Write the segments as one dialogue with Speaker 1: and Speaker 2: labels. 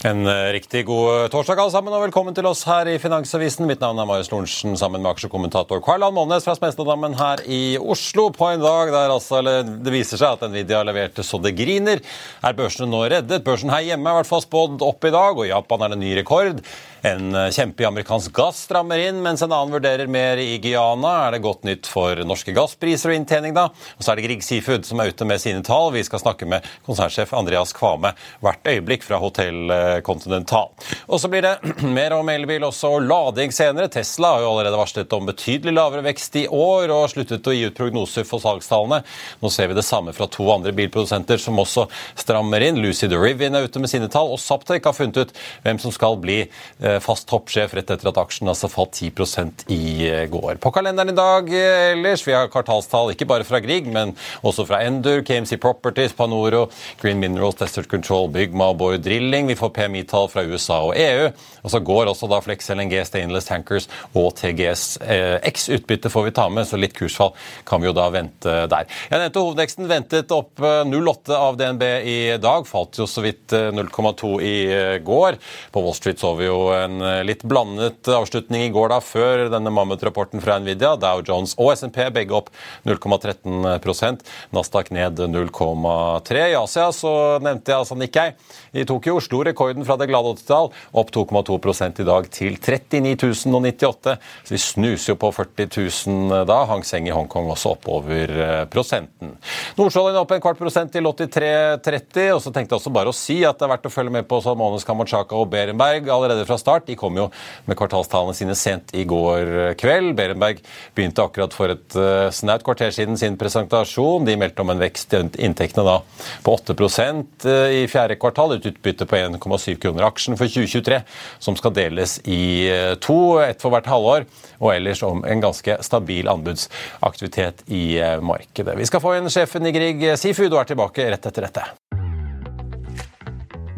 Speaker 1: En eh, riktig god torsdag alle sammen, og velkommen til oss her i Finansavisen. Mitt navn er Marius Lorentzen sammen med aksjekommentator Karl-Ann Månes fra Smestadammen her i Oslo. På en dag der altså, det viser seg at Nvidia leverte så det griner, er børsene nå reddet. Børsen her hjemme er i hvert fall spådd opp i dag, og Japan er det ny rekord. En eh, kjempe i amerikansk gass strammer inn, mens en annen vurderer mer i Guyana. Er det godt nytt for norske gasspriser og inntjening, da? Og så er det Grieg Seafood som er ute med sine tall. Vi skal snakke med konsernsjef Andreas Kvame hvert øyeblikk fra Hotell Continental. Og så blir det mer om elbil også, og lading senere. Tesla har jo allerede varslet om betydelig lavere vekst i år og sluttet å gi ut prognoser for salgstallene. Nå ser vi det samme fra to andre bilprodusenter som også strammer inn. Lucid Derivin er ute med sine tall, og Saptek har funnet ut hvem som skal bli eh, fast toppsjef rett etter at aksjen altså falt 10% i eh, går. På kalenderen i dag eh, ellers, vi har kvartalstall ikke bare fra Grieg, men også fra Endur, KMC Properties, Panoro, Green Minerals, Desert Control, Bygma og Boy Drilling. Vi får PMI-tall fra USA og EU. Og så går også da Flex LNG, Stainless Tankers og TGS eh, X-utbytte får vi ta med, så litt kursfall kan vi jo da vente der. Jeg nevnte hovedveksten ventet opp 0,8 av DNB i dag. Falt jo så vidt 0,2 i går. På Wall Street så vi jo en litt blandet avslutning i går da, før denne mammutrapporten fra Nvidia. Dow Jones og SMP begge opp 0,13% Nasdaq ned 0,3 I Asia så nevnte jeg altså Nikkei i Tokyo slo rekorden fra det glade 80-tall, opp 2,2 i dag til 39 098. Så vi snuser jo på 40 000 da. Hang Seng i Hongkong også oppover prosenten. Nordsjøoljen opp en kvart prosent til 83,30. Og så tenkte jeg også bare å si at det er verdt å følge med på Salmones Kamachaka og Berenberg allerede fra start. De kom jo med kvartalstallene sine sent i går kveld. Berenberg begynte akkurat for et snaut kvarter siden sin presentasjon. De meldte om en vekst i inntektene da på 8% i fjerde kvartal. Et utbytte på 1,7 kroner aksjen for 2023, som skal deles i to, ett for hvert halvår. Og ellers om en ganske stabil anbudsaktivitet i markedet. Vi skal få inn sjefen i Grieg Seafood og er tilbake rett etter dette.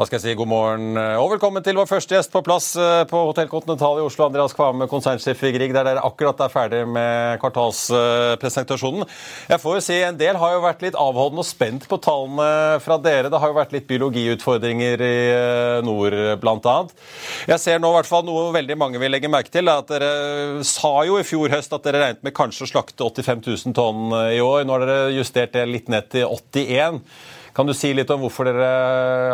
Speaker 1: Da skal jeg si god morgen og velkommen til vår første gjest på plass på Hotell Continental i Oslo. Andreas Kvame, konsernsjef i Grieg, der dere akkurat er ferdig med kvartalspresentasjonen. Jeg får jo si En del har jo vært litt avholdende og spent på tallene fra dere. Det har jo vært litt biologiutfordringer i nord, bl.a. Jeg ser nå i hvert fall noe veldig mange vil legge merke til. at Dere sa jo i fjor høst at dere regnet med kanskje å slakte 85 000 tonn i år. Nå har dere justert det litt ned til 81 kan du si litt om hvorfor dere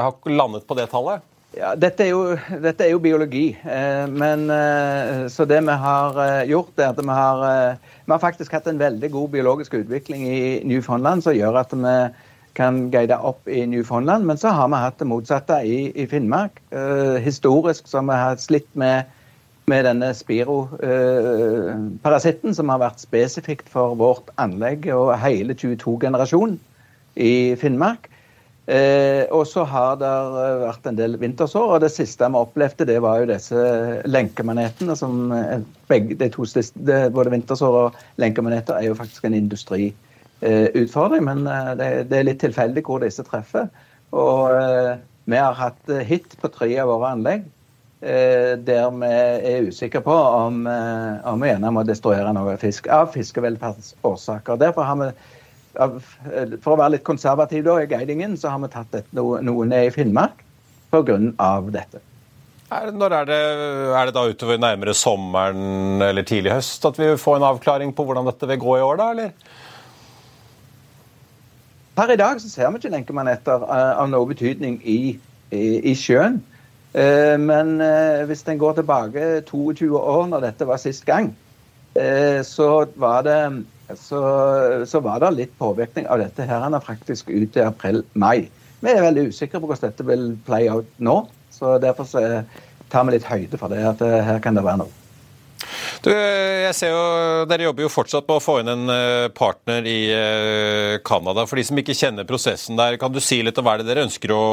Speaker 1: har landet på det tallet?
Speaker 2: Ja, dette, er jo, dette er jo biologi. Eh, men, eh, så det vi har eh, gjort, er at vi har, vi har faktisk hatt en veldig god biologisk utvikling i Newfoundland som gjør at vi kan guide opp i Newfoundland. Men så har vi hatt det motsatte i, i Finnmark. historisk så har vi hatt slitt med, med denne spiroparasitten, som har vært spesifikt for vårt anlegg og hele 22-generasjonen i Finnmark. Eh, og så har det vært en del vintersår, og det siste vi opplevde, det var jo disse lenkemanetene. som begge, de to siste, Både vintersår og lenkemaneter er jo faktisk en industriutfordring, men det, det, er litt tilfeldig hvor disse treffer. Og vi har hatt hit på tre av våre anlegg. Der vi er usikre på om, om vi gjerne må destruere noe fisk av fiskevelferdsårsaker. Derfor har vi for å være litt konservativ da, i guidingen, så har vi tatt et, noe, noe ned i Finnmark pga. dette.
Speaker 1: Når er det, er det, da utover nærmere sommeren eller tidlig høst at vi får en avklaring på hvordan dette vil gå i år, da, eller?
Speaker 2: Per i dag så ser vi ikke lenkemaneter uh, av noe betydning i, i, i sjøen. Uh, men hvis en går tilbake 22 år, når dette var sist gang, så var det så, så, var det litt påvirkning av dette her han er faktisk ut til april-mai. Vi er veldig usikre på hvordan dette vil play out nå. så Derfor så tar vi litt høyde for det, at eh, her kan det være noe.
Speaker 1: Du, jeg ser jo, Dere jobber jo fortsatt på å få inn en eh, partner i eh, Canada. For de som ikke kjenner prosessen der, kan du si litt om hva det dere ønsker å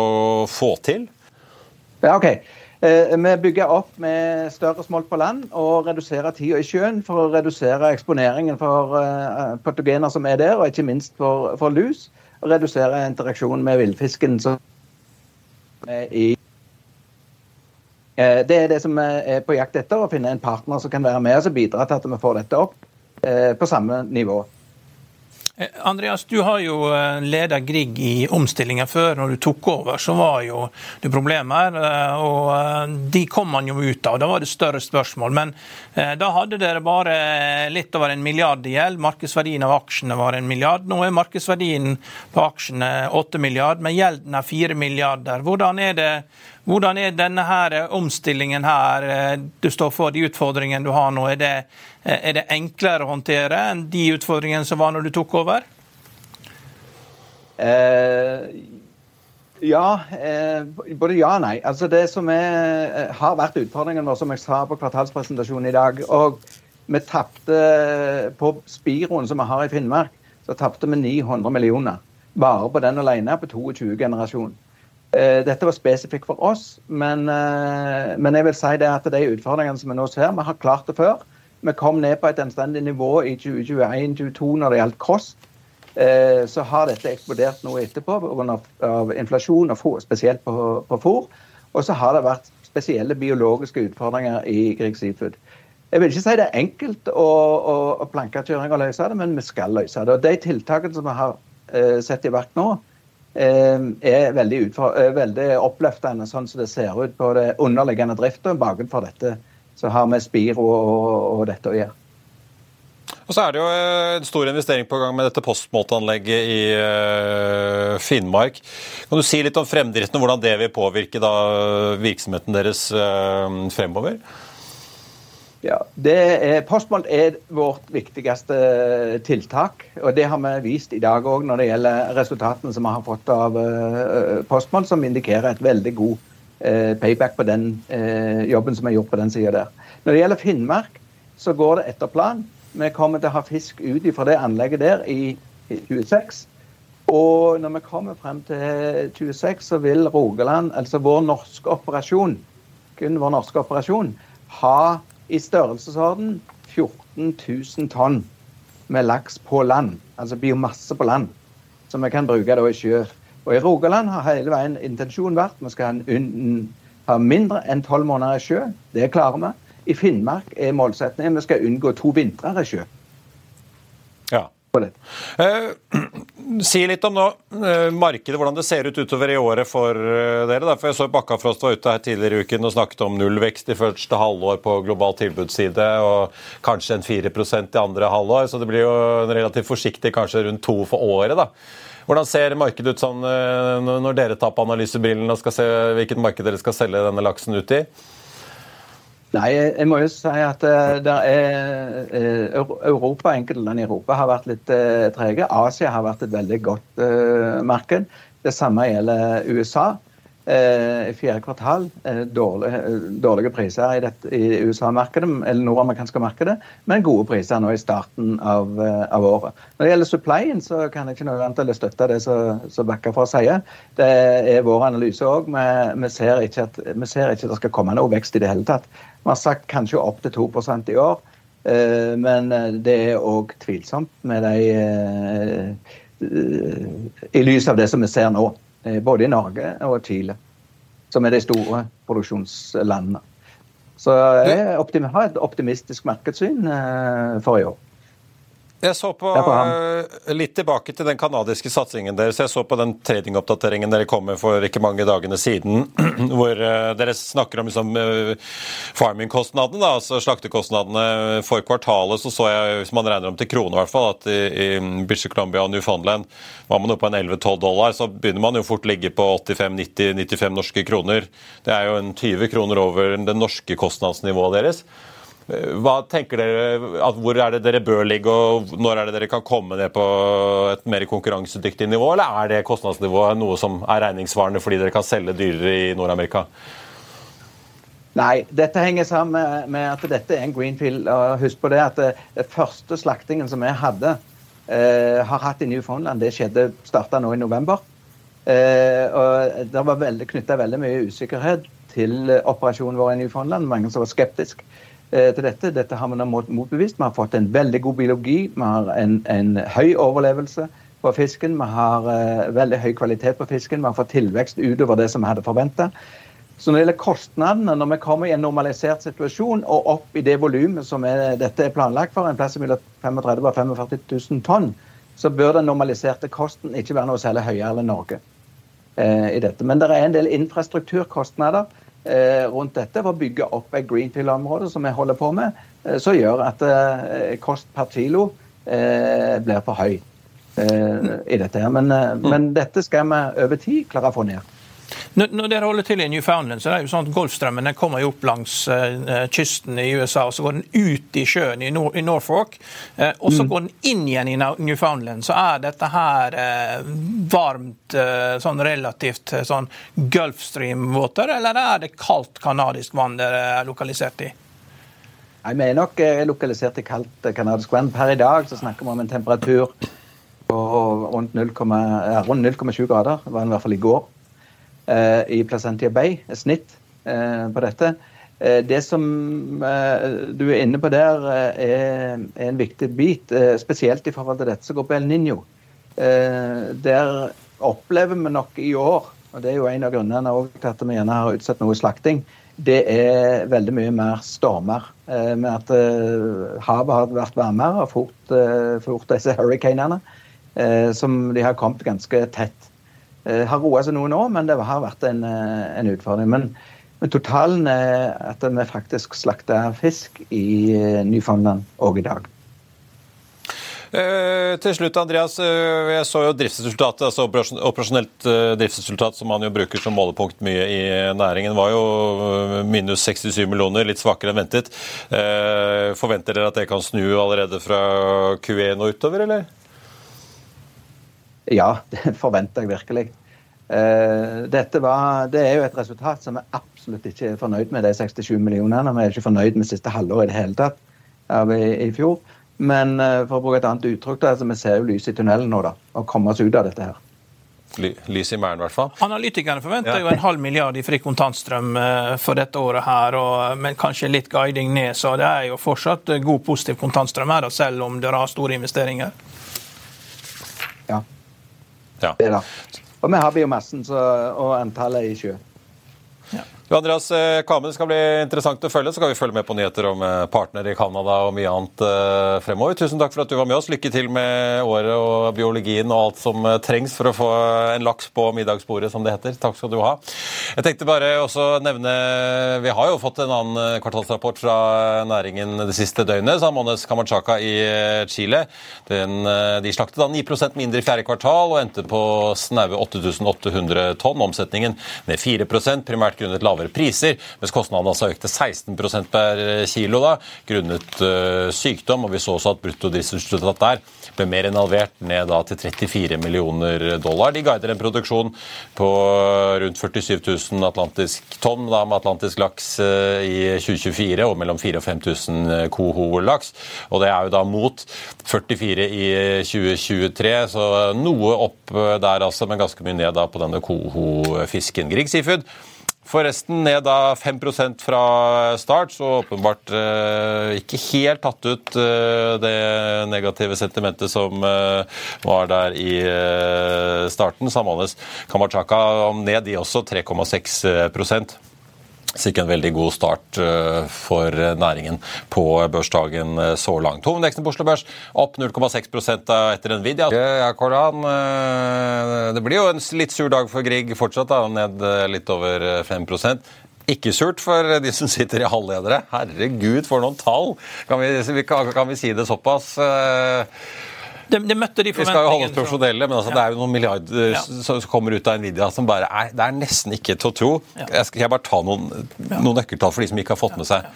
Speaker 1: få til?
Speaker 2: Ja, ok. Eh, vi bygger opp med større smolt på land og reduserer tida i sjøen for å redusere eksponeringen for uh, patogener som er der, og ikke minst for, for lus. Og redusere interaksjonen med villfisken uh, Det er det som vi er på jakt etter, å finne en partner som kan være med og bidra til at vi får dette opp på samme nivå.
Speaker 3: Eh, Andreas, du har jo eh, leda Grieg i omstillinga før. Når du tok over, så var jo det problemer. Eh, og de kom man jo ut av. Da var det større spørsmål. Men da hadde dere bare litt over en milliard i gjeld. Markedsverdien av aksjene var en milliard. Nå er markedsverdien på aksjene åtte milliard, men gjelden er fire milliarder. Hvordan er det hvordan er denne her omstillingen her du står for, de utfordringene du har nå? Er det, er det enklere å håndtere enn de utfordringene som var når du tok over?
Speaker 2: Eh, ja. Eh, både ja og nei. Altså Det som er, eh, har vært utfordringen vår, som jeg sa på kvartalspresentasjonen i dag og Vi tapte på Spiroen som vi har i Finnmark, så tapte vi 900 millioner. Bare på den alene på 22 generasjon. Eh, dette var spesifikt for oss, men, eh, men, jeg vil si det at de utfordringene som vi nå ser, vi har klart det før. Vi kom ned på et anstendig nivå i 2021-2022 når det gjaldt kost. Eh, så har dette eksplodert noe etterpå pga. inflasjon, og spesielt på, på fôr. Og så har det vært spesielle biologiske utfordringer i Grieg Seafood. Jeg vil ikke si det er enkelt å, å, å plankekjøring og løse det, men vi skal løse det. Og De tiltakene som vi har eh, sett i verk nå, Eh, er veldig, eh, veldig, oppløftende, sånn som det ser ut på det underliggende drifta. Bakenfor dette så har vi Spiro og, og dette å gjøre.
Speaker 1: Og så er det jo eh, en stor investering på gang med dette postmåteanlegget i uh, Finnmark. Kan du si litt om fremdriften og hvordan det vil påvirke da, virksomheten deres fremover?
Speaker 2: Ja, er, Postmålt er vårt viktigste tiltak. og Det har vi vist i dag òg når det gjelder resultatene som vi har fått av uh, Postmål, som indikerer et veldig god uh, payback på den uh, jobben som er gjort på den sida der. Når det gjelder Finnmark, så går det etter plan. Vi kommer til å ha fisk ut fra det anlegget der i 26. Og når vi kommer frem til 26, så vil Rogaland, altså vår norske operasjon, kun vår norske operasjon, ha i størrelsesorden 14 000 tonn med laks på land, altså biomasse på land, som vi kan bruke da i sjø. Og I Rogaland har hele veien intensjonen vært vi skal ha mindre enn tolv måneder i sjø. Det klarer vi. I Finnmark er målsettingen vi skal unngå to vintre i sjø.
Speaker 1: Ja. Eh, si litt om nå, eh, markedet, hvordan det ser ut utover i året for eh, dere. Derfor jeg så Bakkafrost var ute her tidligere i uken og snakket om nullvekst i første halvår på global tilbudsside, og kanskje en 4% i andre halvår. Så det blir jo relativt forsiktig, kanskje rundt to for året. da. Hvordan ser markedet ut sånn når dere tar på analysebrillene og skal se hvilket marked dere skal selge denne laksen ut i?
Speaker 2: Nei, jeg må jo si at uh, er, uh, Europa, enkelte land i Europa har vært litt uh, trege. Asia har vært et veldig godt marked. Det samme gjelder USA. Eh, i fjerde kvartal eh, dårlige, dårlige, priser i, dette, i USA-markedet, eller nordamerikanske markedet, men gode priser nå i starten av, av, året. Når det gjelder supplyen, så kan jeg ikke noe annet eller støtte det som Bakker sier. Det er vår analyse òg. Vi, vi ser ikke at det skal komme noe vekst i det hele tatt. Vi har sagt kanskje opp til 2 i år. Men det er òg tvilsomt med de I lys av det som vi ser nå. Eh, både i Norge og Chile, som er de store produksjonslandene. Så jeg har et optimistisk markedssyn eh, for i år.
Speaker 1: Jeg så på eh, litt tilbake til den kanadiske satsingen deres. Jeg så på den tradingoppdateringen dere kom med for ikke mange dagene siden, hvor eh, dere snakker om liksom, eh, farming-kostnadene, altså slaktekostnadene for kvartalet. Så så jeg, hvis man regner om til krone, i hvert fall, at i, i British Columbia og Newfoundland var man oppe på en 11-12 dollar. Så begynner man jo fort ligge på 85-90-95 norske kroner. Det er jo en 20 kroner over det norske kostnadsnivået deres. Hva tenker dere, Hvor er det dere bør ligge, og når er det dere kan komme ned på et mer konkurransedyktig nivå? Eller er det kostnadsnivået noe som er regningssvarende fordi dere kan selge dyrere i Nord-Amerika?
Speaker 2: Nei, dette henger sammen med at dette er en greenfield. og Husk på det at det første slaktingen som vi hadde, eh, har hatt i Newfoundland, det skjedde, starta nå i november. Eh, og Det var knytta veldig mye usikkerhet til operasjonen vår i Newfoundland. Mange som var skeptiske. Eh, til dette. Dette har vi nå motbevist. Vi har fått en veldig god biologi. Vi har en, en høy overlevelse på fisken. Vi har uh, veldig høy kvalitet på fisken. Vi har fått tilvekst utover det som vi hadde forventa. Så når det gjelder kostnadene, når vi kommer i en normalisert situasjon og opp i det volumet som er, dette er planlagt for, en plass mellom 35 og 45 000 tonn, så bør den normaliserte kosten ikke være noe særlig høyere enn Norge. Eh, i dette. Men det er en del infrastrukturkostnader Eh, rundt dette for å bygge opp et greenfield-område som vi holder på med, eh, som gjør at eh, kost per kilo blir for høy i dette. her. Men, men dette skal vi over tid klare å få ned.
Speaker 3: Når dere holder til i Newfoundland, så er det jo sånn at Golfstrømmen den kommer jo opp langs uh, kysten i USA, og så går den ut i sjøen i, Nor i Norfolk. Uh, og så mm. går den inn igjen i Newfoundland. Så er dette her uh, varmt, sånn relativt sånn Gulfstream-våter, eller er det kaldt canadisk vann dere er lokalisert i?
Speaker 2: Nei, Vi er nok lokalisert i kaldt canadisk vann. Per i dag så snakker vi om en temperatur på rundt 0,7 grader. Det var den i hvert fall i går. Eh, i Placentia Bay, et snitt eh, på dette. Eh, det som du er inne på der, er en viktig bit, spesielt i forhold til dette som går på El Niño. Der opplever vi nok i år, og det er jo en av grunnene til at vi gjerne har utsatt noe slakting, det er veldig mye mer stormer. Med at havet har vært varmere og fort, fort disse hurricanene, som de har kommet ganske tett. Eh, har roa seg noe nå, men det har vært en, eh, en utfordring. Men, men, totalen er at vi faktisk slakter fisk i Nyfondland Newfoundland òg i dag.
Speaker 1: Eh, til slutt, Andreas. Jeg så jo driftsresultatet, altså operasjonelt driftsresultat som man jo bruker som målepunkt mye i næringen, var jo minus 67 millioner, litt svakere enn ventet. Eh, forventer dere at det kan snu allerede fra Q1 og utover, eller?
Speaker 2: Ja, det forventer jeg virkelig. Dette var, det er jo et resultat som vi absolutt ikke er fornøyd med, de 67 millionene. Vi er ikke fornøyd med siste halvår i det hele tatt av i, i fjor. Men uh, for å bruke et annet uttrykk, da, altså, vi ser jo lys i tunnelen nå, da. Og komme oss ut av dette her.
Speaker 1: Lys i mæren, i hvert fall.
Speaker 3: Analytikerne forventer ja. jo en halv milliard i fri kontantstrøm eh, for dette året, her, og, men kanskje litt guiding ned. Så det er jo fortsatt god, positiv kontantstrøm her, selv om dere har store investeringer.
Speaker 2: Ja. Ja. Og vi har biomassen så, og antallet i sjø.
Speaker 1: Andreas eh, Kamen, det skal bli interessant å følge. Så skal vi følge med på nyheter om partnere partner i Canada og mye annet eh, fremover. Tusen takk for at du var med oss. Lykke til med året og biologien og alt som trengs for å få en laks på middagsbordet, som det heter. Takk skal du ha. Jeg tenkte bare også nevne Vi har jo fått en annen kvartalsrapport fra næringen det siste døgnet, Samones Mones Kamachaka i Chile. Den, de slaktet da 9% mindre i fjerde kvartal og endte på snaue 8800 tonn. Omsetningen ned 4 primært grunnet lavere lavere priser, mens kostnadene altså økte 16% per kilo da, grunnet uh, sykdom. og Vi så også at bruttodriftsresultatet der ble mer enn halvert, ned da til 34 millioner dollar. De guider en produksjon på rundt 47 000 atlantisk tonn da, med atlantisk laks uh, i 2024, og mellom 4000 og 5000 koho-laks. Og det er jo da mot 44 i 2023, så noe opp der altså, men ganske mye ned da på denne koho-fisken. Grieg Seafood Forresten ned da 5% fra start, så åpenbart eh, ikke helt tatt ut eh, det negative sentimentet som eh, var der i eh, starten. Samhandles Kamachaka om ned, de også, 3,6 Sikkert en veldig god start eh, for næringen på børsdagen eh, så langt. Hovedveksten på Oslo Børs opp 0,6 etter Nvidia. Ja, Koran, eh, det blir jo en litt sur dag for Grieg fortsatt, da, ned litt over 5% ikke surt for de som sitter i halvledere. Herregud, for noen tall! Kan vi, kan vi si det såpass?
Speaker 3: Det, det møtte de
Speaker 1: Vi skal jo holde oss profesjonelle, men altså, ja. det er jo noen milliarder ja. som kommer ut av Nvidia som bare er Det er nesten ikke til å tro. Jeg skal jeg bare ta noen, noen nøkkeltall for de som ikke har fått med seg.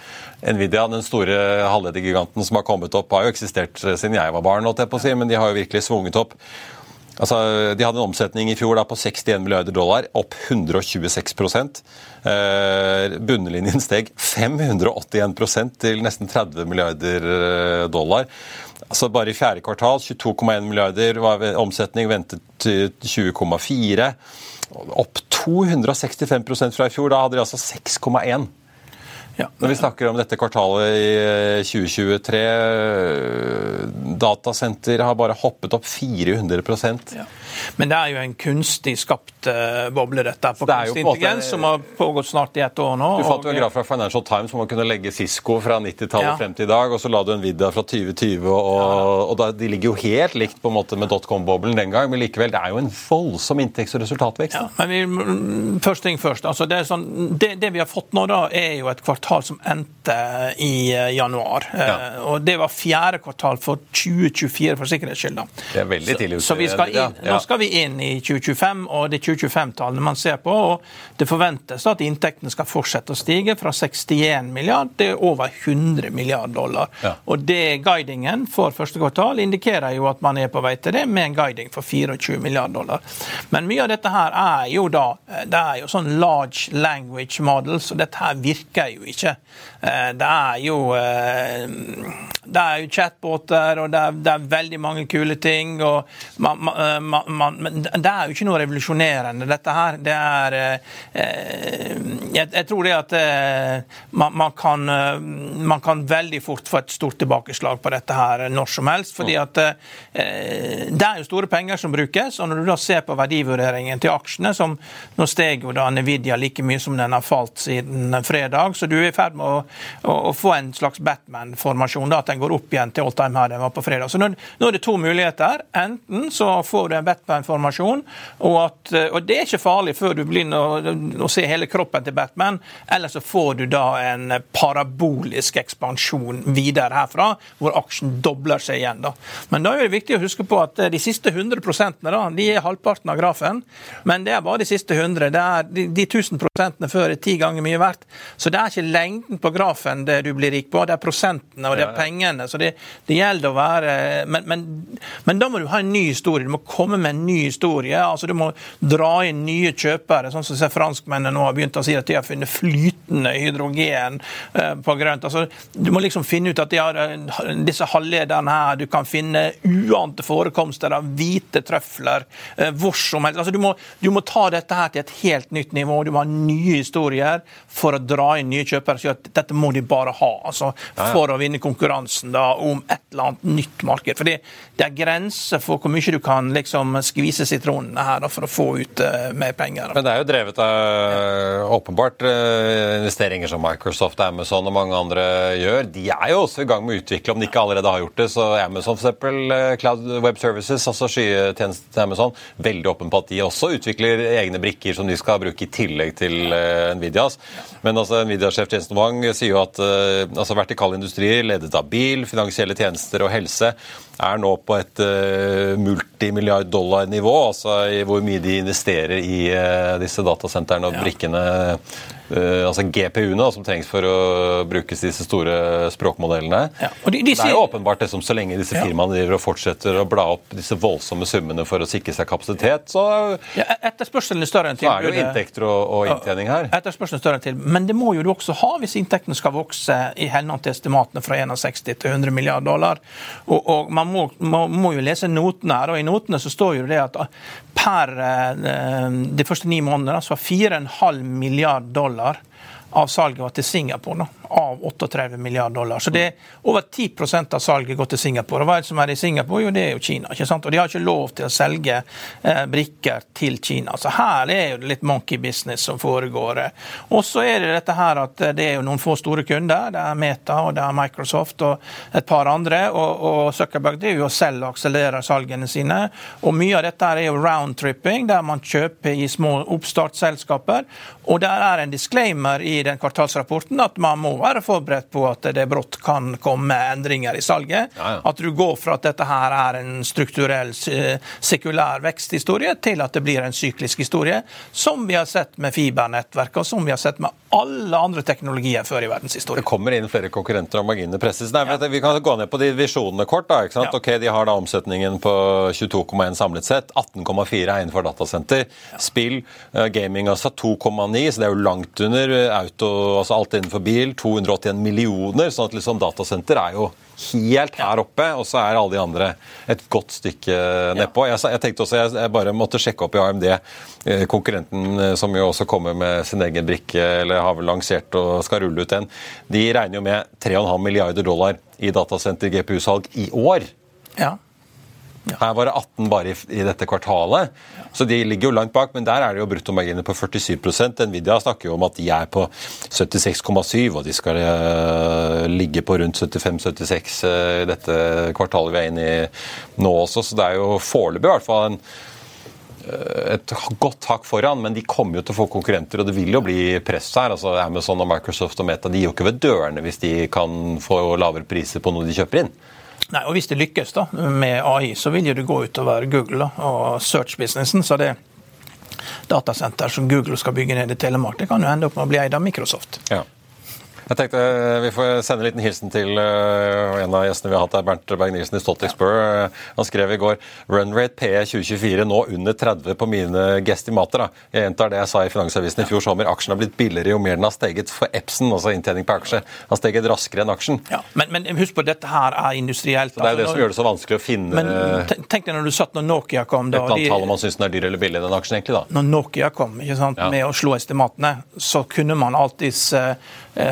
Speaker 1: Nvidia, den store halvledergiganten som har kommet opp, har jo eksistert siden jeg var barn, jeg på å si, men de har jo virkelig svunget opp. Altså, De hadde en omsetning i fjor da, på 61 milliarder dollar, opp 126 eh, Bunnlinjen steg 581% til nesten 30 milliarder eh, dollar. Altså Bare i fjerde kvartal 22,1 milliarder var omsetning, ventet til 20,4. Opp 265% fra i fjor. Da hadde de altså 6,1. Ja. Når vi snakker om dette kvartalet i 2023 eh, Datasenter har bare hoppet opp 400 ja.
Speaker 3: Men det er jo en kunstig skapt uh, boble, dette på kunstig intelligens, som har pågått snart i et år nå.
Speaker 1: Du fant jo en graf fra Financial Times om å kunne legge Cisco fra 90-tallet ja. frem til i dag, og så la du en Nvidia fra 2020, og, og, og da, de ligger jo helt likt på en måte med dotcom-boblen den gang, men likevel, det er jo en voldsom inntekts- og resultatvekst. Ja,
Speaker 3: men vi, først ting først. altså det, sånn, det, det, vi har fått nå, da, er jo et kvartal som endte i uh, januar. Ja. Uh, og det var fjerde kvartal for 2024, for sikkerhets skyld.
Speaker 1: Det er veldig tidlig.
Speaker 3: Så, så vi skal inn, nå skal vi inn i 2025, og det er 2025-tallene man ser på. og Det forventes at inntektene skal fortsette å stige fra 61 milliard til over 100 milliard dollar. Ja. Og det Guidingen for første kvartal indikerer jo at man er på vei til det, med en guiding for 24 milliard dollar. Men mye av dette her er jo da det er jo sånn large language models, og dette her virker jo ikke. Eh, det er jo eh, det er jo chatbåter, og det er, det er, veldig mange kule ting. og man, man, man, Men det er jo ikke noe revolusjonerende, dette her. Det er eh, jeg, jeg, tror det at eh, man, kan, eh, man kan veldig fort få et stort tilbakeslag på dette her når som helst. fordi at eh, det er jo store penger som brukes. og Når du da ser på verdivurderingen til aksjene, som nå steg jo da Nvidia like mye som den har falt siden fredag, så du er i ferd med å, å, få en slags Batman-formasjon. at den går opp igjen til all time high den var på fredag. Så nå, nå, er det to muligheter. Enten så får du en Batman-formasjon, og, og, det er ikke farlig før du begynner å, å, se hele kroppen til Batman, eller så får du da en parabolisk ekspansjon videre herfra, hvor aksjen dobler seg igjen. da. Men da er det viktig å huske på at de siste 100 da, de er halvparten av grafen, men det er bare de siste 100. Det er de, de 1000 prosentene før er ti ganger mye verdt. Så det er ikke lengden på grafen det du blir rik på, det er prosentene og det er pengene. Så det, det gjelder å være men, men, men, da må du ha en ny historie. Du må komme med en ny historie. altså Du må dra inn nye kjøpere. sånn som Franskmennene nå har begynt å si at de har funnet flytende hydrogen eh, på grønt. altså Du må liksom finne ut at de har eh, disse halvlederne her. Du kan finne uante forekomster av hvite trøfler eh, hvor som helst. altså du må, du må ta dette her til et helt nytt nivå. Du må ha nye historier for å dra inn nye kjøpere. Så at dette må de bare ha altså for å vinne konkurransen da om et eller annet nytt marked. Fordi det er grenser for hvor mye du kan liksom skvise sitronene her da, for å få ut uh, mer penger.
Speaker 1: Men det er jo drevet av åpenbart uh, investeringer som Microsoft, Amazon og mange andre gjør. De er jo også i gang med å utvikle, om de ikke allerede har gjort det. Så Amazon f.eks. Eh, Cloud Web Services, altså skytjenesten til Amazon, veldig åpen på at de også utvikler egne brikker som de skal bruke i tillegg til uh, Nvidias. Men altså, Nvidia-sjef Jensen Wang sier jo at altså, vertikale industrier ledet av bil bil, finansielle tjenester og helse er nå på et uh, multimilliard dollar-nivå. Altså i hvor mye de investerer i uh, disse datasentrene og ja. brikkene uh, altså GPU-ene som trengs for å brukes disse store språkmodellene.
Speaker 3: Ja, de, de
Speaker 1: det er jo åpenbart det som så lenge disse firmaene driver og fortsetter å bla opp disse voldsomme summene for å sikre seg kapasitet, så,
Speaker 3: ja, etterspørselen er større enn
Speaker 1: så er det jo inntekter og, og inntjening her.
Speaker 3: Etterspørselen er større enn til, Men det må jo du også ha hvis inntektene skal vokse i henhold til estimatene fra 61 til 100 milliarder dollar. Og, og man, må, man, må, jo lese notene her, og i notene så står jo det at per eh, de første ni månedene så har 4,5 milliard dollar dollar. Av salget var til Singapore. Da av 38 milliarder dollar. Så det er over 10% av salget går til Singapore. Og hva er det som er i Singapore? Jo, det er jo Kina. ikke sant? Og de har ikke lov til å selge eh, brikker til Kina. Så her er jo det litt monkey business som foregår. Og så er det dette her at det er jo noen få store kunder. Det er Meta og det er Microsoft og et par andre. Og, og Zuckerberg driver jo selv og akselererer salgene sine. Og mye av dette er jo roundtripping, der man kjøper i små oppstartsselskaper. Og der er en disclaimer i den kvartalsrapporten at man må være forberedt på at det brått kan komme endringer i salget. Ja, ja. At du går fra at dette her er en strukturell, sekulær veksthistorie, til at det blir en syklisk historie, som vi har sett med fibernettverk, og som vi har sett med alle andre teknologier før i verdenshistorien.
Speaker 1: Det kommer inn flere konkurrenter, og marginene presses. Nei, ja. Vi kan gå ned på de visjonene kort. da, ikke sant? Ok, De har da omsetningen på 22,1 samlet sett. 18,4 er innenfor datasenter. Spill, uh, gaming altså 2,9, så det er jo langt under auto, altså alt innenfor bil. 281 millioner, sånn at liksom datasenter er jo helt her oppe, og så er alle de andre et godt stykke nedpå. Jeg, jeg tenkte også jeg, bare måtte sjekke opp i AMD, eh, konkurrenten eh, som jo også kommer med sin egen brikke, eller har vel lansert og skal rulle ut den. De regner jo med 3,5 milliarder dollar i datasenter GPU-salg i år.
Speaker 3: Ja.
Speaker 1: Her var det 18 bare i, i dette kvartalet. Så de ligger jo langt bak, men der er det jo bruttomarginer på 47% Nvidia snakker jo om at de er på 76,7, og de skal uh, ligge på rundt 75-76 uh, eh, dette kvartalet vi er inne i nå også. Så det er jo foreløpig i hvert fall en eh, et godt hakk foran, men de kommer jo til å få konkurrenter, og det vil jo bli press her. altså Amazon og Microsoft og Meta de gir jo ikke ved dørene hvis de kan få lavere priser på noe de kjøper inn.
Speaker 3: Nei, og Hvis det lykkes da, med AI, så vil jo det gå utover Google og search-businessen. så det datasenter som Google skal bygge ned i Telemark, det kan jo ende opp med å bli eid av Microsoft.
Speaker 1: Ja. Jeg tenkte eh, Vi får sende en liten hilsen til uh, en av gjestene vi har hatt her, Bernt Berg-Nielsen i Stolt Explorer. Uh, han skrev i går Runrate PE 2024 nå under 30 på mine gestimater. Da. Jeg gjentar det jeg sa i Finansavisen i fjor sommer. Aksjen har blitt billigere jo mer den har steget for Epson, altså inntjening på aksje. har steget raskere enn aksjen.
Speaker 3: Ja, men, men, husk på, dette her er industrielt.
Speaker 1: Så det er jo det som gjør det så vanskelig å finne
Speaker 3: men Tenk deg når du satt når Nokia kom.
Speaker 1: da. Et eller annet tall man syns den er dyr eller billig, den aksjen egentlig, da.
Speaker 3: Når Nokia kom ikke sant, ja. med å slå estimatene, så kunne man alltids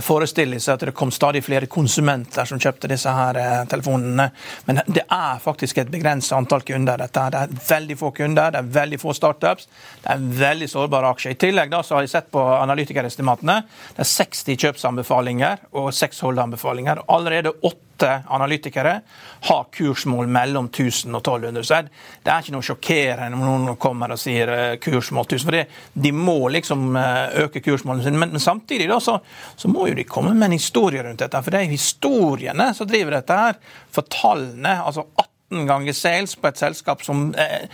Speaker 3: forestille seg at det kom stadig flere konsumenter som kjøpte disse her eh, telefonene. Men det er faktisk et begrenset antall kunder. Dette. Det er veldig få kunder, det er veldig få startups. Det er en veldig sårbare aksje. I tillegg da, så har jeg sett på analytikerestimatene. Det er 60 kjøpsanbefalinger og 6 holdeanbefalinger. Allerede 8 åtte analytikere har kursmål mellom 1000 og 1200. Så det er ikke noe sjokkerende om noen kommer og sier eh, kursmål 1000. For de må liksom eh, øke kursmålene sine. Men, men, samtidig da, så, så, må jo de komme med en historie rundt dette. For det er historiene som driver dette her. For tallene, altså 18 ganger sales på et selskap som eh,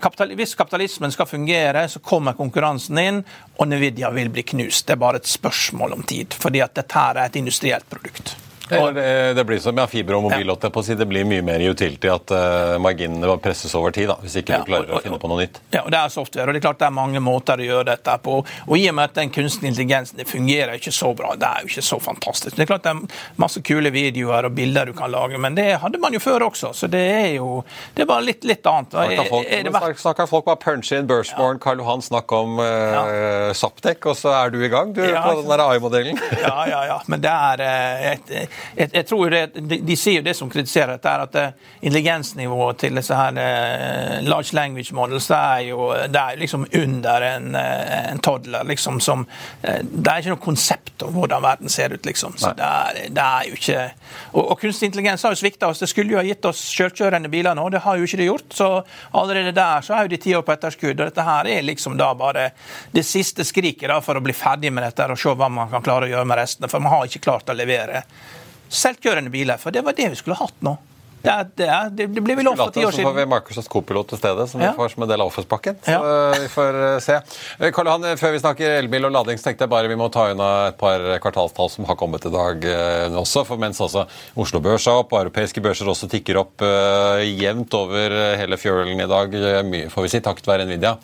Speaker 3: kapital, Hvis kapitalismen skal fungere, så kommer konkurransen inn, og Nvidia vil bli knust. Det er bare et spørsmål om tid. fordi at dette her er et industrielt produkt.
Speaker 1: Det, det, blir som ja, fiber og mobil. Ja. på si. Det blir mye mer utility at uh, marginene presses over tid, da, hvis ikke du klarer og, å finne på noe nytt.
Speaker 3: Ja, og Det er software, og det er klart det er mange måter å gjøre dette på. Og I og med at den kunstige intelligensen det fungerer ikke så bra, det er jo ikke så fantastisk. Det er klart det er masse kule videoer og bilder du kan lage, men det hadde man jo før også. Så det er jo det er bare litt, litt annet.
Speaker 1: Snakker folk, er, er Snakker folk bare punch in, Burstborn, ja. Karl Johan Snakker om uh, ja. Saptek, og så er du i gang du, ja, på den AI-modellen?
Speaker 3: ja, ja, ja. Men det er uh, et, jeg, jeg, tror det, de, de, sier jo det som kritiserer dette, er at uh, intelligensnivået til disse her uh, large language models det er jo det er liksom under en, uh, en toddler. liksom som Det er ikke noe konsept om hvordan verden ser ut, liksom. Så det er, det er, jo ikke Og, og kunstig intelligens har jo svikta oss. Det skulle jo ha gitt oss selvkjørende biler nå, det har jo ikke det gjort. Så allerede der så er jo de ti år på etterskudd. Og dette her er liksom da bare det siste skriket da for å bli ferdig med dette og se hva man kan klare å gjøre med restene. For man har ikke klart å levere selvkjørende biler. For det var det vi skulle hatt nå. Det, er, det, er, det ble vel lovt for ti år siden.
Speaker 1: Så får vi. Microsoft Copilot til stede, som
Speaker 3: Ja.
Speaker 1: vi får som en del av Office-pakken. Så
Speaker 3: Ja.
Speaker 1: eh, vi får eh, se. Eh, Karl Johan, før vi snakker elbil og lading, så tenkte jeg bare vi må ta unna et par kvartalstall som har kommet i dag eh, også. For mens altså Oslo Børs er opp, og europeiske børser også tikker opp eh, jevnt over hele fjølen i dag, mye får vi si, takket være Nvidia,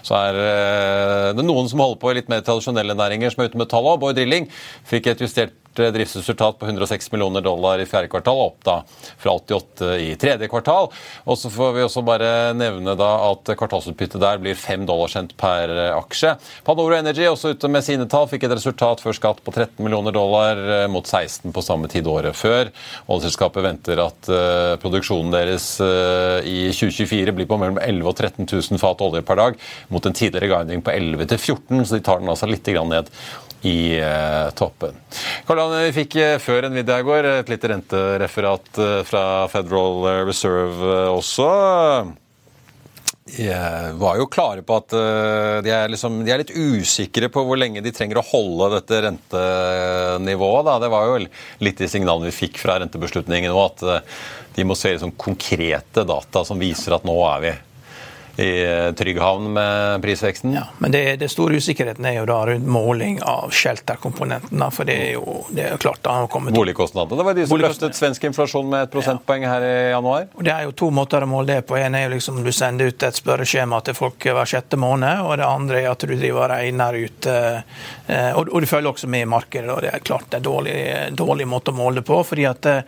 Speaker 1: så er eh, det noen som holder på i litt mer tradisjonelle næringer som er ute med tallet. Bård Drilling fikk et justert driftsresultat på 106 millioner dollar i fjerde kvartal, opp da fra 88 i tredje kvartal. Og så får vi også bare nevne da at kvartalsutbyttet der blir 5 dollar cent per aksje. Panoro Energy også ute med sine tall fikk et resultat før skatt på 13 millioner dollar eh, mot 16 på samme tid året før. Oljeselskapet venter at eh, produksjonen deres eh, i 2024 blir på mellom 11 og 13 000 fat olje per dag, mot en tidligere guiding på 11 til 14, så de tar den altså litt ned i eh, toppen. Karl vi fikk før en video i går et lite rentereferat eh, fra Federal Reserve eh, også. De eh, var jo klare på at eh, de er, liksom, de er litt usikre på hvor lenge de trenger å holde dette rentenivået. Da. Det var jo litt de signalene vi fikk fra rentebeslutningen nå, at eh, de må se liksom konkrete data som viser at nå er vi i eh, trygg havn med prisveksten.
Speaker 3: Ja, men det, det store usikkerheten er jo da rundt måling av shelter-komponenten. For det er jo det er klart da har kommet
Speaker 1: Boligkostnadene. Det var de som løftet svensk inflasjon med et prosentpoeng her i januar.
Speaker 3: Og Det er jo to måter å måle det på. En er jo liksom du sender ut et spørreskjema til folk hver sjette måned, og det andre er at du driver og regner ut eh, eh, Og, og du følger også med i markedet, og det er klart det er dårlig, dårlig måte å måle det på. fordi at eh,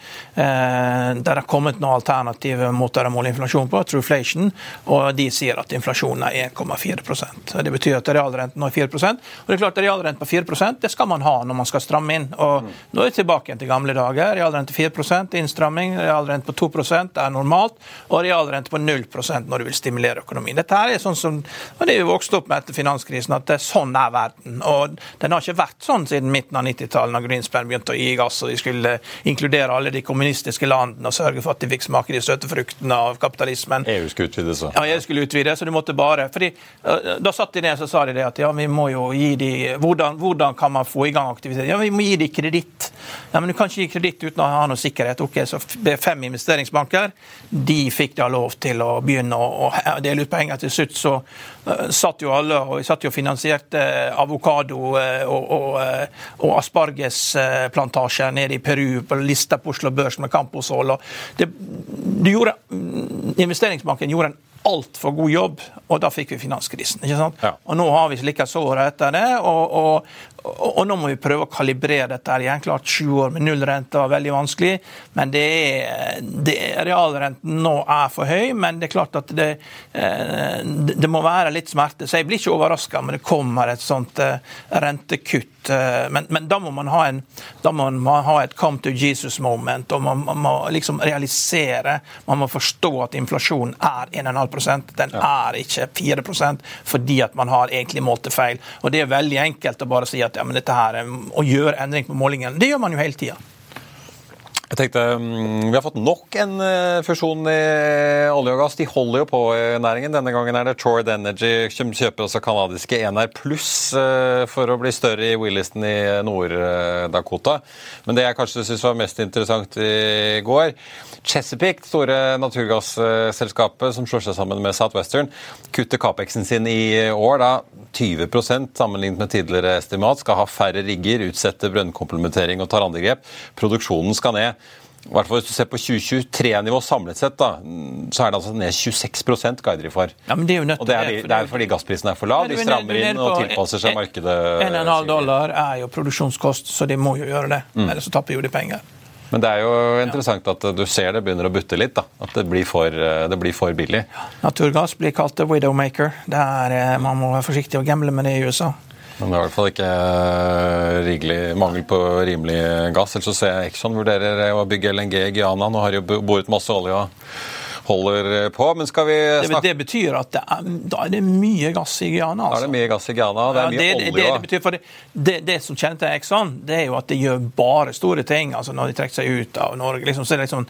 Speaker 3: det har kommet noen alternative måter å måle inflasjon på, Trueflation, og de sier at inflasjonen er 1,4% Det betyr at realrenten er 4% Og det er klart at realrente på 4% det skal man ha når man skal stramme inn. og Nå er vi tilbake igjen til gamle dager. Realrente 4% innstramming, realrente på 2% er normalt, og realrente på 0% når du vil stimulere økonomien. Dette her er sånn som, og Det vi vokste opp med etter finanskrisen at er sånn er verden. og Den har ikke vært sånn siden midten av 90-tallet, da Greenspan begynte å gi gass og de skulle inkludere alle de kommunistiske landene og sørge for at de fikk smake de søte fruktene av kapitalismen.
Speaker 1: EU skulle utvide seg.
Speaker 3: Ja, EU skulle utvide, så du måtte bare fordi øh, Da satt de ned så sa de det at ja, vi må jo gi de Hvordan, hvordan kan man få i gang aktivitet? Ja, vi må gi de kreditt. Ja, men du kan ikke gi kreditt uten å ha noe sikkerhet. Ok, Så det fem investeringsbanker. De fikk da lov til å begynne å, dele ut penger. Til slutt så øh, satt jo alle og satt jo finansierte avokado øh, og, og, og aspargesplantasjer nede i Peru på lista på Oslo Børs med Camposol. og det, gjorde, Investeringsbanken gjorde en altfor god jobb, og da fikk vi finanskrisen. ikke sant?
Speaker 1: Ja.
Speaker 3: Og Nå har vi slikka såret etter det, og, og, og, nå må vi prøve å kalibrere dette. her igjen. Klart Sju år med nullrente var veldig vanskelig, men det er, det, realrenten nå er for høy. Men det er klart at det, eh, det må være litt smerte. Så jeg blir ikke overraska om det kommer et sånt eh, rentekutt. eh, Men, men da må man ha en, da må man ha et come to Jesus moment, og man, man må liksom realisere Man må forstå at inflasjonen er 1,5% Den er ikke 4% fordi at man har egentlig målt det feil. Og det er veldig enkelt å bare si at ja, men dette her, er- å gjøre endring på målingen, det gjør man jo hele tida.
Speaker 1: Jeg tenkte, mm, Vi har fått nok en eh, fusjon i olje og gass. De holder jo på i næringen. Denne gangen er det Troyd Energy som kjøper også kanadiske NR Pluss eh, for å bli større i Williston i Nord-Dakota. Men det jeg kanskje syns var mest interessant i går Chesapeake, det store naturgasselskapet som slår seg sammen med Southwestern, kutter Capexen sin i år da 20% sammenlignet med tidligere estimat. Skal ha færre rigger, utsette brønnkomplementering og tar andre grep. Produksjonen skal ned. I hvert fall Hvis du ser på 2023-nivå samlet sett, da, så er det altså ned 26 guider de for.
Speaker 3: Ja, men det er jo nødt
Speaker 1: Og det er,
Speaker 3: til
Speaker 1: det er fordi gassprisen er for lav. De
Speaker 3: er
Speaker 1: strammer inn og tilpasser seg markedet.
Speaker 3: 1,5 dollar er jo produksjonskost, så de må jo gjøre det.
Speaker 1: Mm.
Speaker 3: Ellers så tapper jo de penger.
Speaker 1: Men det er jo interessant at du ser det begynner å butte litt. da. At det blir for, det blir for billig.
Speaker 3: Naturgass blir kalt the widowmaker. Det er, eh, man må være forsiktig og gamble med det i USA.
Speaker 1: Men det er i hvert fall ikke eh, rigelig, mangel på rimelig gass. Ellers så ser jeg Exxon vurderer å bygge LNG i Guyana. Nå har de jo boret masse olje og holder på. Men skal vi snakke
Speaker 3: Det, det betyr at det er, da er det mye gass i Guyana.
Speaker 1: Altså. Da er det mye gass i Guyana, det er mye
Speaker 3: ja, det,
Speaker 1: olje
Speaker 3: det, det, betyr, for det, det, som kjennetegner Exxon, det er jo at de gjør bare store ting. altså Når de trekker seg ut av Norge, liksom, så er det liksom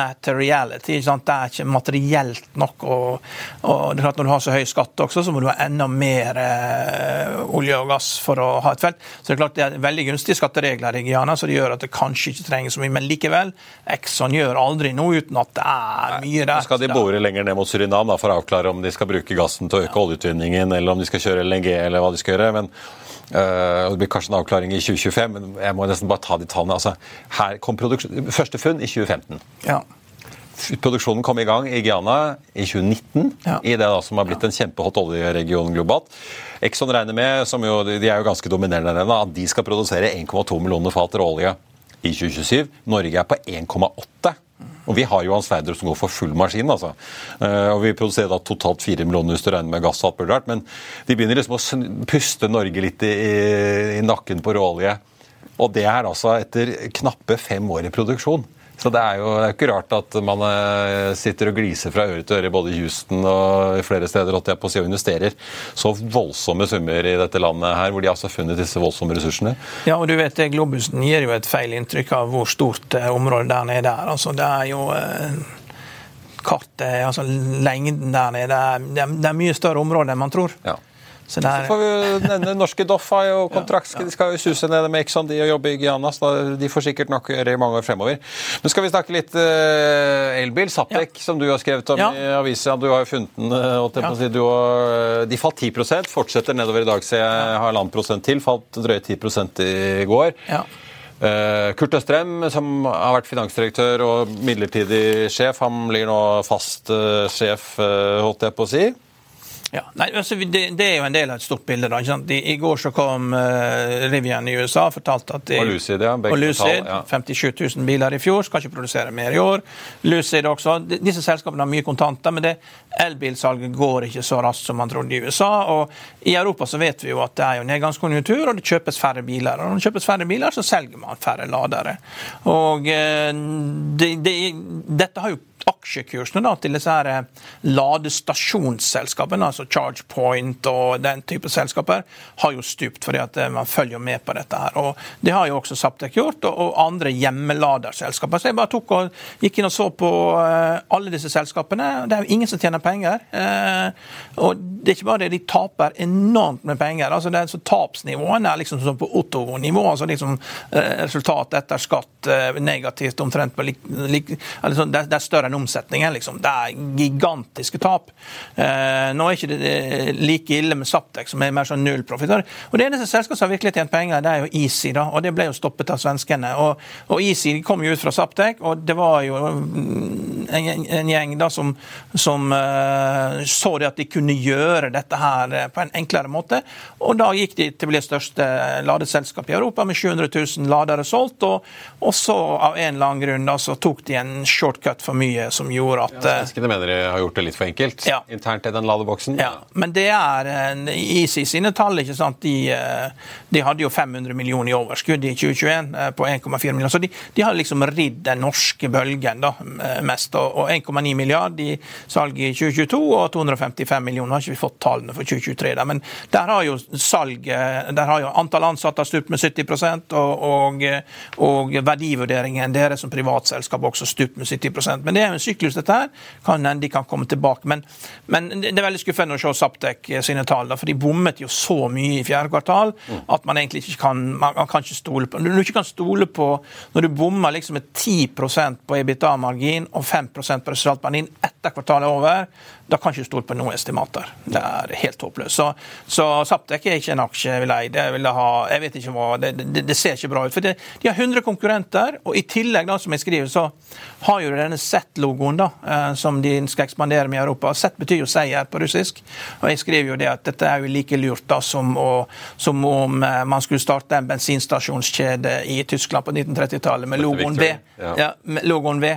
Speaker 3: materiality. ikke sant? Det er ikke materielt nok. Og, og det er klart Når du har så høy skatt også, så må du ha enda mer eh, olje og gass for å ha et felt. Så det er klart det er veldig gunstige skatteregler i Guyana, så det gjør at det kanskje ikke trenger så mye. Men likevel, Exxon gjør aldri noe uten at det er mye
Speaker 1: Så skal de bore lenger ned mot Surinam da, for å avklare om de skal bruke gassen til å øke oljeutvinningen, eller om de skal kjøre LNG, eller hva de skal gjøre. men Uh, det blir kanskje en avklaring i 2025, men jeg må nesten bare ta de tallene. Altså, her kom Første funn i 2015.
Speaker 3: Ja.
Speaker 1: Produksjonen kom i gang i Guyana i 2019, ja. i det da, som har blitt en kjempehot oljeregion globalt. Exxon regner med, som jo, de er jo ganske dominerende der, at de skal produsere 1,2 millioner fat råolje i 2027. Norge er på 1,8. Og vi har Johan Sverdrup som går for full maskin. altså. Uh, og Vi produserer da totalt fire millioner hvis du regner med gass og alt mulig rart. Men de begynner liksom å puste Norge litt i, i nakken på råolje. Og det er altså etter knappe fem år i produksjon. Så det er jo det er ikke rart at man eh, sitter og gliser fra øre til øre både i Houston og flere steder jeg på å si, og investerer så voldsomme summer i dette landet her, hvor de altså har funnet disse voldsomme ressursene.
Speaker 3: Ja, og du vet det, Globusen gir jo et feil inntrykk av hvor stort eh, området der nede er. Altså, det er jo eh kartet, altså lengden der nede, det er, det er mye større område enn man tror.
Speaker 1: Ja. Så, der... så får vi nevne Norske Doff har jo kontrakt. De skal jo suse ned med Exxon de og jobbe i Guyana. så De får sikkert nok gjøre i mange år fremover. Men skal vi snakke litt uh, elbil? Saptek, som du har skrevet om i avisen. Du har jo funnet den. Uh, si. har, eh, de falt 10% fortsetter nedover i dag, så jeg har halvannen prosent til. Falt drøye 10% i går. Ja. Uh, Kurt Østrem, som har vært finansdirektør og midlertidig sjef, han blir nå fast uh, sjef, uh, holdt jeg på å si.
Speaker 3: Ja, nei, altså, det, det, er jo en del av et stort bilde. da, ikke sant? I, i går så kom uh, Rivian i USA og fortalte at de,
Speaker 1: Og Lucid, ja.
Speaker 3: Og Lucid, ja. 57 000 biler i fjor, skal ikke produsere mer i år. Lucid også. Disse selskapene har mye kontanter, men det elbilsalget går ikke så raskt som man trodde i USA. Og i Europa så vet vi jo at det er jo nedgangskonjunktur, og det kjøpes færre biler. Og når det kjøpes færre biler, så selger man færre ladere. Og uh, det, det, dette har jo aksjekursene da, til disse her eh, ladestasjonsselskapene, altså ChargePoint og den type selskaper, har jo stupt, fordi at eh, man følger med på dette. her. Og Det har jo også Saptek gjort, og andre hjemmeladerselskaper. Så jeg bare tok og gikk inn og så på eh, alle disse selskapene. Det er jo ingen som tjener penger. Og det er ikke bare det, de taper enormt med penger. altså det er så Tapsnivåene er liksom sånn på Otto-nivå. altså liksom Resultat etter skatt negativt omtrent på lik, lik, altså det, er større enn omsetningen. Liksom. Det er gigantiske tap. Eh, nå er ikke det like ille med Saptek, som er mer sånn nullprofitt. Og Det eneste selskapet som har virkelig tjent penger, det er jo Easy, da, og det ble jo stoppet av svenskene. Og, og Easy kom jo ut fra Saptek, og det var jo en, en gjeng da som, som uh, så det at de kunne gjøre dette her eh, på en enklere måte. Og da gikk de til å bli det største ladeselskapet i Europa med 700 000 ladere solgt. Og, og så av en eller annen grunn da, så tok de en shortcut for mye som gjorde at ja,
Speaker 1: Svenskene mener de har gjort det litt for enkelt ja. internt i den ladeboksen?
Speaker 3: Ja, men det er Easy sine tall. ikke sant? De, eh, de hadde jo 500 millioner i overskudd i 2021 eh, på 1,4 millioner. Så de, de, har liksom ridd den norske bølgen da, eh, mest. Og 1,9 milliard i salg i 2022 og 255 millioner. Har ikke vi fått tallene for 2023, da. men der har jo salget der har jo Antall ansatte stupt med 70% og, og, og verdivurderingen deres som privatselskap også stupt med 70% Men det er en syklus, dette her. Kan hende de kan komme tilbake. Men, men, det er veldig skuffende å se Saptek sine tall, for de bommet jo så mye i fjerde kvartal at man egentlig ikke kan man, kan ikke stole på Når du ikke kan stole på Når du bommer liksom med 10% på EBITA-margin og 5% på resultatmargin etter kvartalet er over, da kan ikke stole på noen estimater. Det er helt håpløst. Så, så Saptek er ikke en aksje jeg vil eie. Det vil jeg ha, jeg vet ikke hva, det, det, det ser ikke bra ut. For det, De har 100 konkurrenter, og i tillegg, da, som jeg skriver, så har jo denne Z-logoen da, eh, som de skal ekspandere med i Europa. Z betyr jo seier på russisk. Og jeg skriver jo det at dette er jo like lurt da som, å, som om eh, man skulle starte en bensinstasjonskjede i Tyskland på 1930-tallet med logoen V. Ja, med logoen v.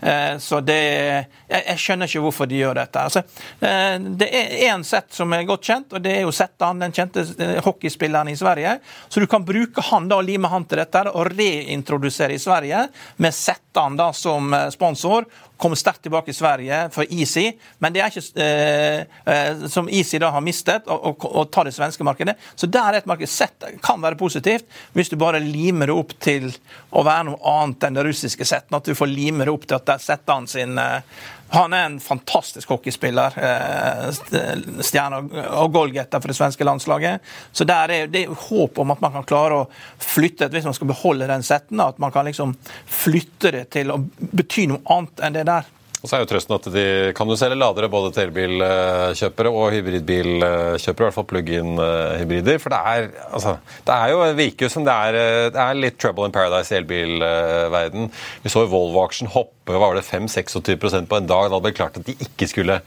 Speaker 3: Eh, så det, jeg, jeg, skjønner ikke hvorfor de gjør dette. Altså, det er én sett som er godt kjent, og det er jo Zettan, den kjente hockeyspilleren i Sverige. Så du kan bruke han da, og lime han til dette og reintrodusere i Sverige med Zettan da som sponsor kommer sterkt tilbake i Sverige for Easy, men det er ikke eh, eh, som Easy da har mistet, å, ta det svenske markedet. Så der er et marked sett kan være positivt, hvis du bare limer det opp til å være noe annet enn det russiske settet. At du får lime det opp til at der setter han sin eh, han er en fantastisk hockeyspiller. Eh, stjerne og goalgetter for det svenske landslaget. Så der er det er håp om at man kan klare å flytte hvis man skal beholde den setten, at man kan liksom flytte det til å bety noe annet enn det der.
Speaker 1: Og så er jo trøsten at de kan jo selge ladere både til elbilkjøpere og hybridbilkjøpere, i hvert fall plug-in-hybrider. For det er, altså, det er jo virker som det er, det er litt trouble in paradise i elbilverden. Vi så Volvo-aksjen hoppe var det 5-26 på en dag. Da hadde det klart at de ikke skulle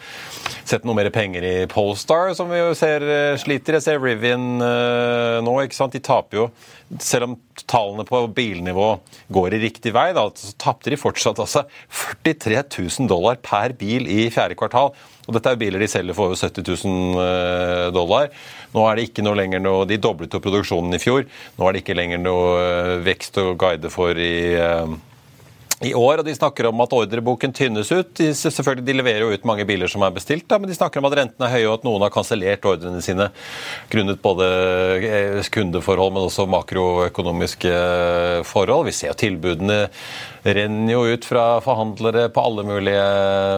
Speaker 1: sette noe mer penger i Polestar, som vi jo ser sliter. Jeg ser Rivian nå. ikke sant? De taper jo selv om tallene på bilnivå går i riktig vei, da, så tapte de fortsatt altså 43 000 dollar per bil i fjerde kvartal. Og dette er biler de selger for over 70 000 dollar. Nå er det ikke noe lenger noe, De doblet jo produksjonen i fjor. Nå er det ikke lenger noe eh, vekst å guide for i eh, i år, og De snakker om at ordreboken tynnes ut. De, selvfølgelig, de leverer jo ut mange biler som er bestilt, da, men de snakker om at rentene er høye og at noen har kansellert ordrene sine grunnet både eh, kundeforhold, men også makroøkonomiske forhold. Vi ser jo tilbudene renner jo ut fra forhandlere på alle mulige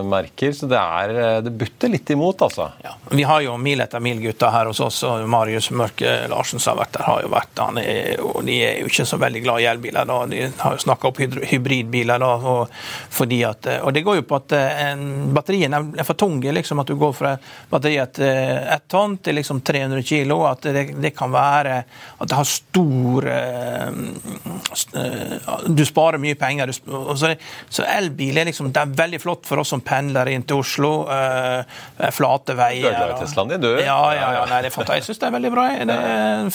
Speaker 1: merker, så det, er, det butter litt imot, altså.
Speaker 3: Ja, vi har jo mil etter mil-gutta her hos oss, og Marius Mørke Larsen som har vært der, har jo vært han er, og De er jo ikke så veldig glad i elbiler. da, De har jo snakka opp hybridbiler. da, og, fordi at, og Det går jo på at batteriene batterien er for tunge. liksom At du går fra batteriet til ett tonn til liksom 300 kilo. At det, det, kan være at det har stor eh, Du sparer mye penger så, elbil er liksom, det er veldig flott for oss som pendler inn til Oslo. Uh, flate veier.
Speaker 1: Du er glad i Teslaen din, du?
Speaker 3: Ja, ja, ja nei, det er jeg syns det er veldig bra. Det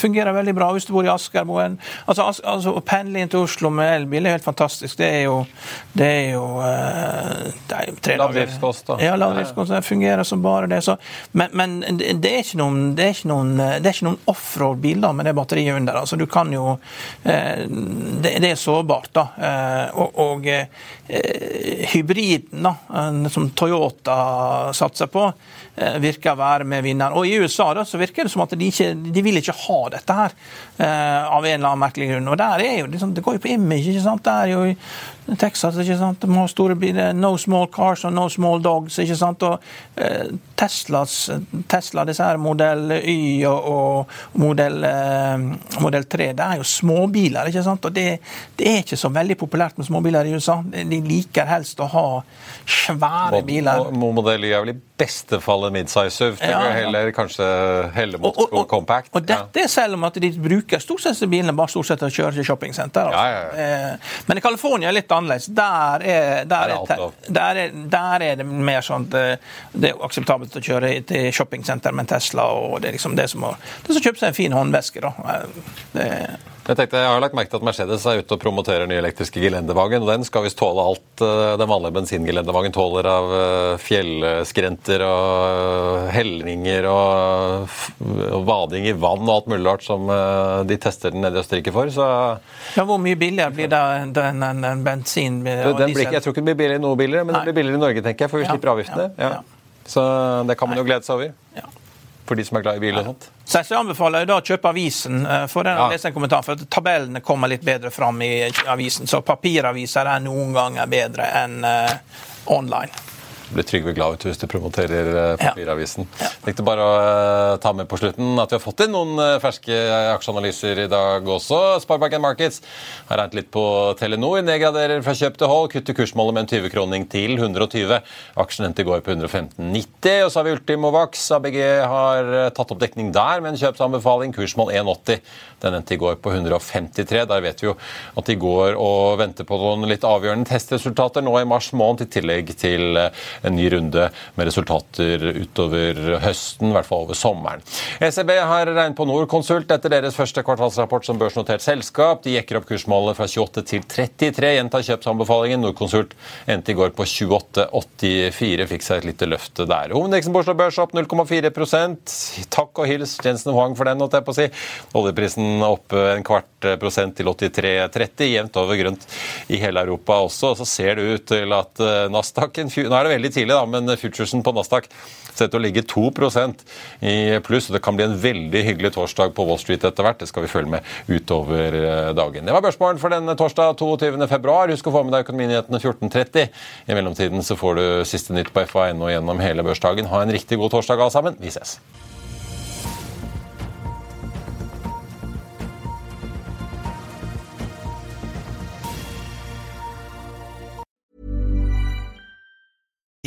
Speaker 3: fungerer veldig bra hvis du bor i Askermoen. Altså, altså, Å pendle inn til Oslo med elbil er helt fantastisk. Det er jo, det er jo uh, det er tre
Speaker 1: Lav driftskost, da.
Speaker 3: Ja, lav driftskost. Det fungerer som bare det. Så, men, men det er ikke noen, det er ikke noen, det er ikke noen offroad-bil med det batteriet under. Altså, du kan jo uh, det, det, er sårbart, da. og, og eh, hybriden da, som Toyota satser på, eh, virker å være med vinneren. Og I USA da, så virker det som at de, ikke, de vil ikke ha dette her, eh, av en eller annen merkelig grunn. Og der er jo, Det går jo på image. ikke sant? Det er jo Texas ikke sant? De har store biler. No small cars og no small dogs. ikke sant? Og eh, Teslas, Tesla, disse her modell Y og, og modell, eh, modell 3, det er jo småbiler. ikke sant? Og det, det, er ikke så veldig populært med småbiler i USA. De liker helst å ha svære biler.
Speaker 1: Modell Y er vel i beste fall en midsize SUV. Ja, ja. Heller kanskje helle mot og, og, compact.
Speaker 3: Og dette er selv om at de bruker stort sett bilene bare stort sett til å kjøre til shoppingsenter. Altså. Ja, men i California er litt annerledes. Der er, der, er, der, er, der er, det mer sånn at eh, det er akseptabelt å kjøre til shoppingsenter med en Tesla. og Det er liksom det som det som kjøpe seg en fin håndveske. da. Eh, det,
Speaker 1: jeg tenkte, jeg har lagt merke til at Mercedes er ute og promoterer den nye elektriske gelendevagen. og Den skal visst tåle alt eh, den vanlige bensingelendevagen tåler av fjellskrenter og helninger og, vading i vann og alt mulig rart som de tester den nede i Østerrike for. Så
Speaker 3: ja, Hvor mye billigere blir det enn en, en bensin?
Speaker 1: og den blir, jeg tror ikke den blir billigere i noe billigere, men Nei. den blir billigere i Norge, tenker jeg, for vi ja, slipper avgiftene. Ja, ja. Så det kan man jo glede seg over. For de som er glad i bil og sånt.
Speaker 3: Så jeg anbefaler da å kjøpe avisen. Eh, for den ja. lest en kommentar, for Tabellene kommer litt bedre fram i avisen. Så papiraviser er noen ganger bedre enn uh, online
Speaker 1: blir Trygve hvis du promoterer eh, papiravisen. Ja. Ja. Tenkte bare å uh, ta med på slutten at vi har fått inn noen uh, ferske aksjeanalyser i dag også. Sparebank Markets har regnet litt på Telenor. Nedgraderer fra kjøp til hold. Kutter kursmålet med en 20-kroning til 120. Aksjen endte i går på 115,90. Og så har vi Ultimovax. ABG har tatt opp dekning der med en kjøpsanbefaling. Kursmål 1,80. Den endte i går på 153. Der vet vi jo at de går og venter på noen litt avgjørende testresultater nå i mars måned, i tillegg til en ny runde med resultater utover høsten, i hvert fall over sommeren. ECB har regnet på Norconsult etter deres første kvartalsrapport som børsnotert selskap. De jekker opp kursmålet fra 28 til 33, gjentar kjøpsanbefalingen. Norconsult endte i går på 28,84, fikk seg et lite løfte der. Hovedindeksen på Oslo Børs opp 0,4% Takk og hils Jensen Huang for den, holdt jeg på å si. Oljeprisen opp en kvart prosent til 83,30, jevnt over grønt i hele Europa også. Så ser det ut til at eh, Nasdaq Nå er det veldig tidlig, da, men futuresen på Nasdaq ser ut til å ligge 2% i pluss. og Det kan bli en veldig hyggelig torsdag på Wall Street etter hvert. Det skal vi følge med utover eh, dagen. Det var børsmålen for denne torsdag 22.2. Husk å få med deg Økonominyhetene 14.30. I mellomtiden så får du siste nytt på FA.no gjennom hele børsdagen. Ha en riktig god torsdag alle sammen. Vi ses.